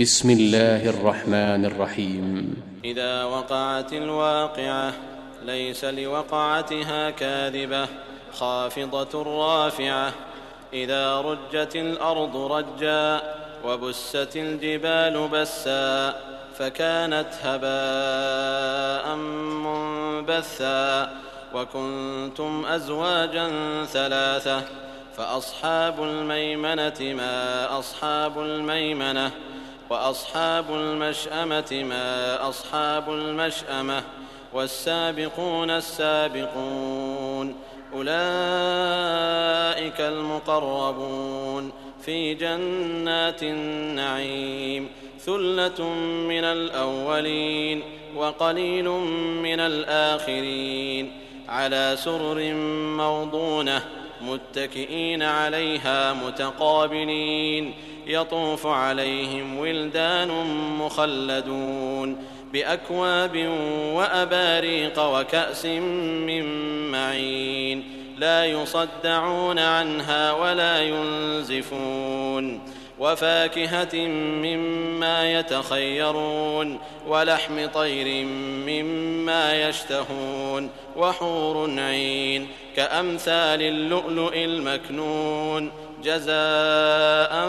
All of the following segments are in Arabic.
بسم الله الرحمن الرحيم. إذا وقعت الواقعة ليس لوقعتها كاذبة خافضة رافعة. إذا رجت الأرض رجا وبست الجبال بسا فكانت هباء منبثا. وكنتم أزواجا ثلاثة فأصحاب الميمنة ما أصحاب الميمنة. وأصحاب المشأمة ما أصحاب المشأمة والسابقون السابقون أولئك المقربون في جنات النعيم ثلة من الأولين وقليل من الآخرين على سرر موضونة متكئين عليها متقابلين يطوف عليهم ولدان مخلدون بأكواب وأباريق وكأس من معين لا يصدعون عنها ولا ينزفون وفاكهة مما يتخيرون ولحم طير مما يشتهون وحور عين كأمثال اللؤلؤ المكنون جزاء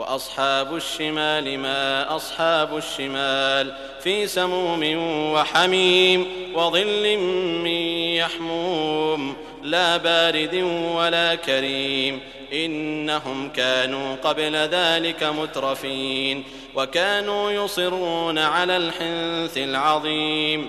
وأصحاب الشمال ما أصحاب الشمال في سموم وحميم وظل من يحموم لا بارد ولا كريم إنهم كانوا قبل ذلك مترفين وكانوا يصرون على الحنث العظيم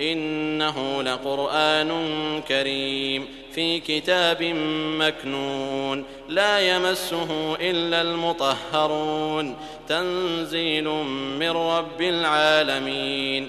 إنه لقرآن كريم في كتاب مكنون لا يمسه إلا المطهرون تنزيل من رب العالمين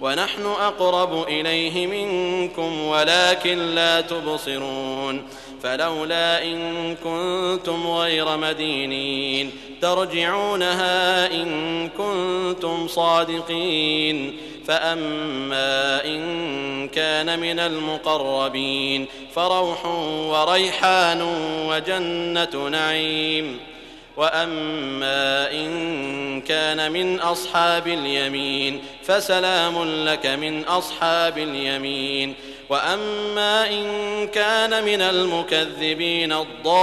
ونحن أقرب إليه منكم ولكن لا تبصرون فلولا إن كنتم غير مدينين ترجعونها إن كنتم صادقين فأما إن كان من المقربين فروح وريحان وجنة نعيم واما ان كان من اصحاب اليمين فسلام لك من اصحاب اليمين واما ان كان من المكذبين الضالين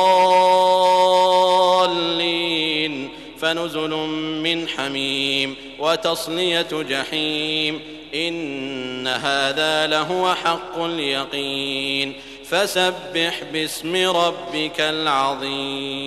فنزل من حميم وتصليه جحيم ان هذا لهو حق اليقين فسبح باسم ربك العظيم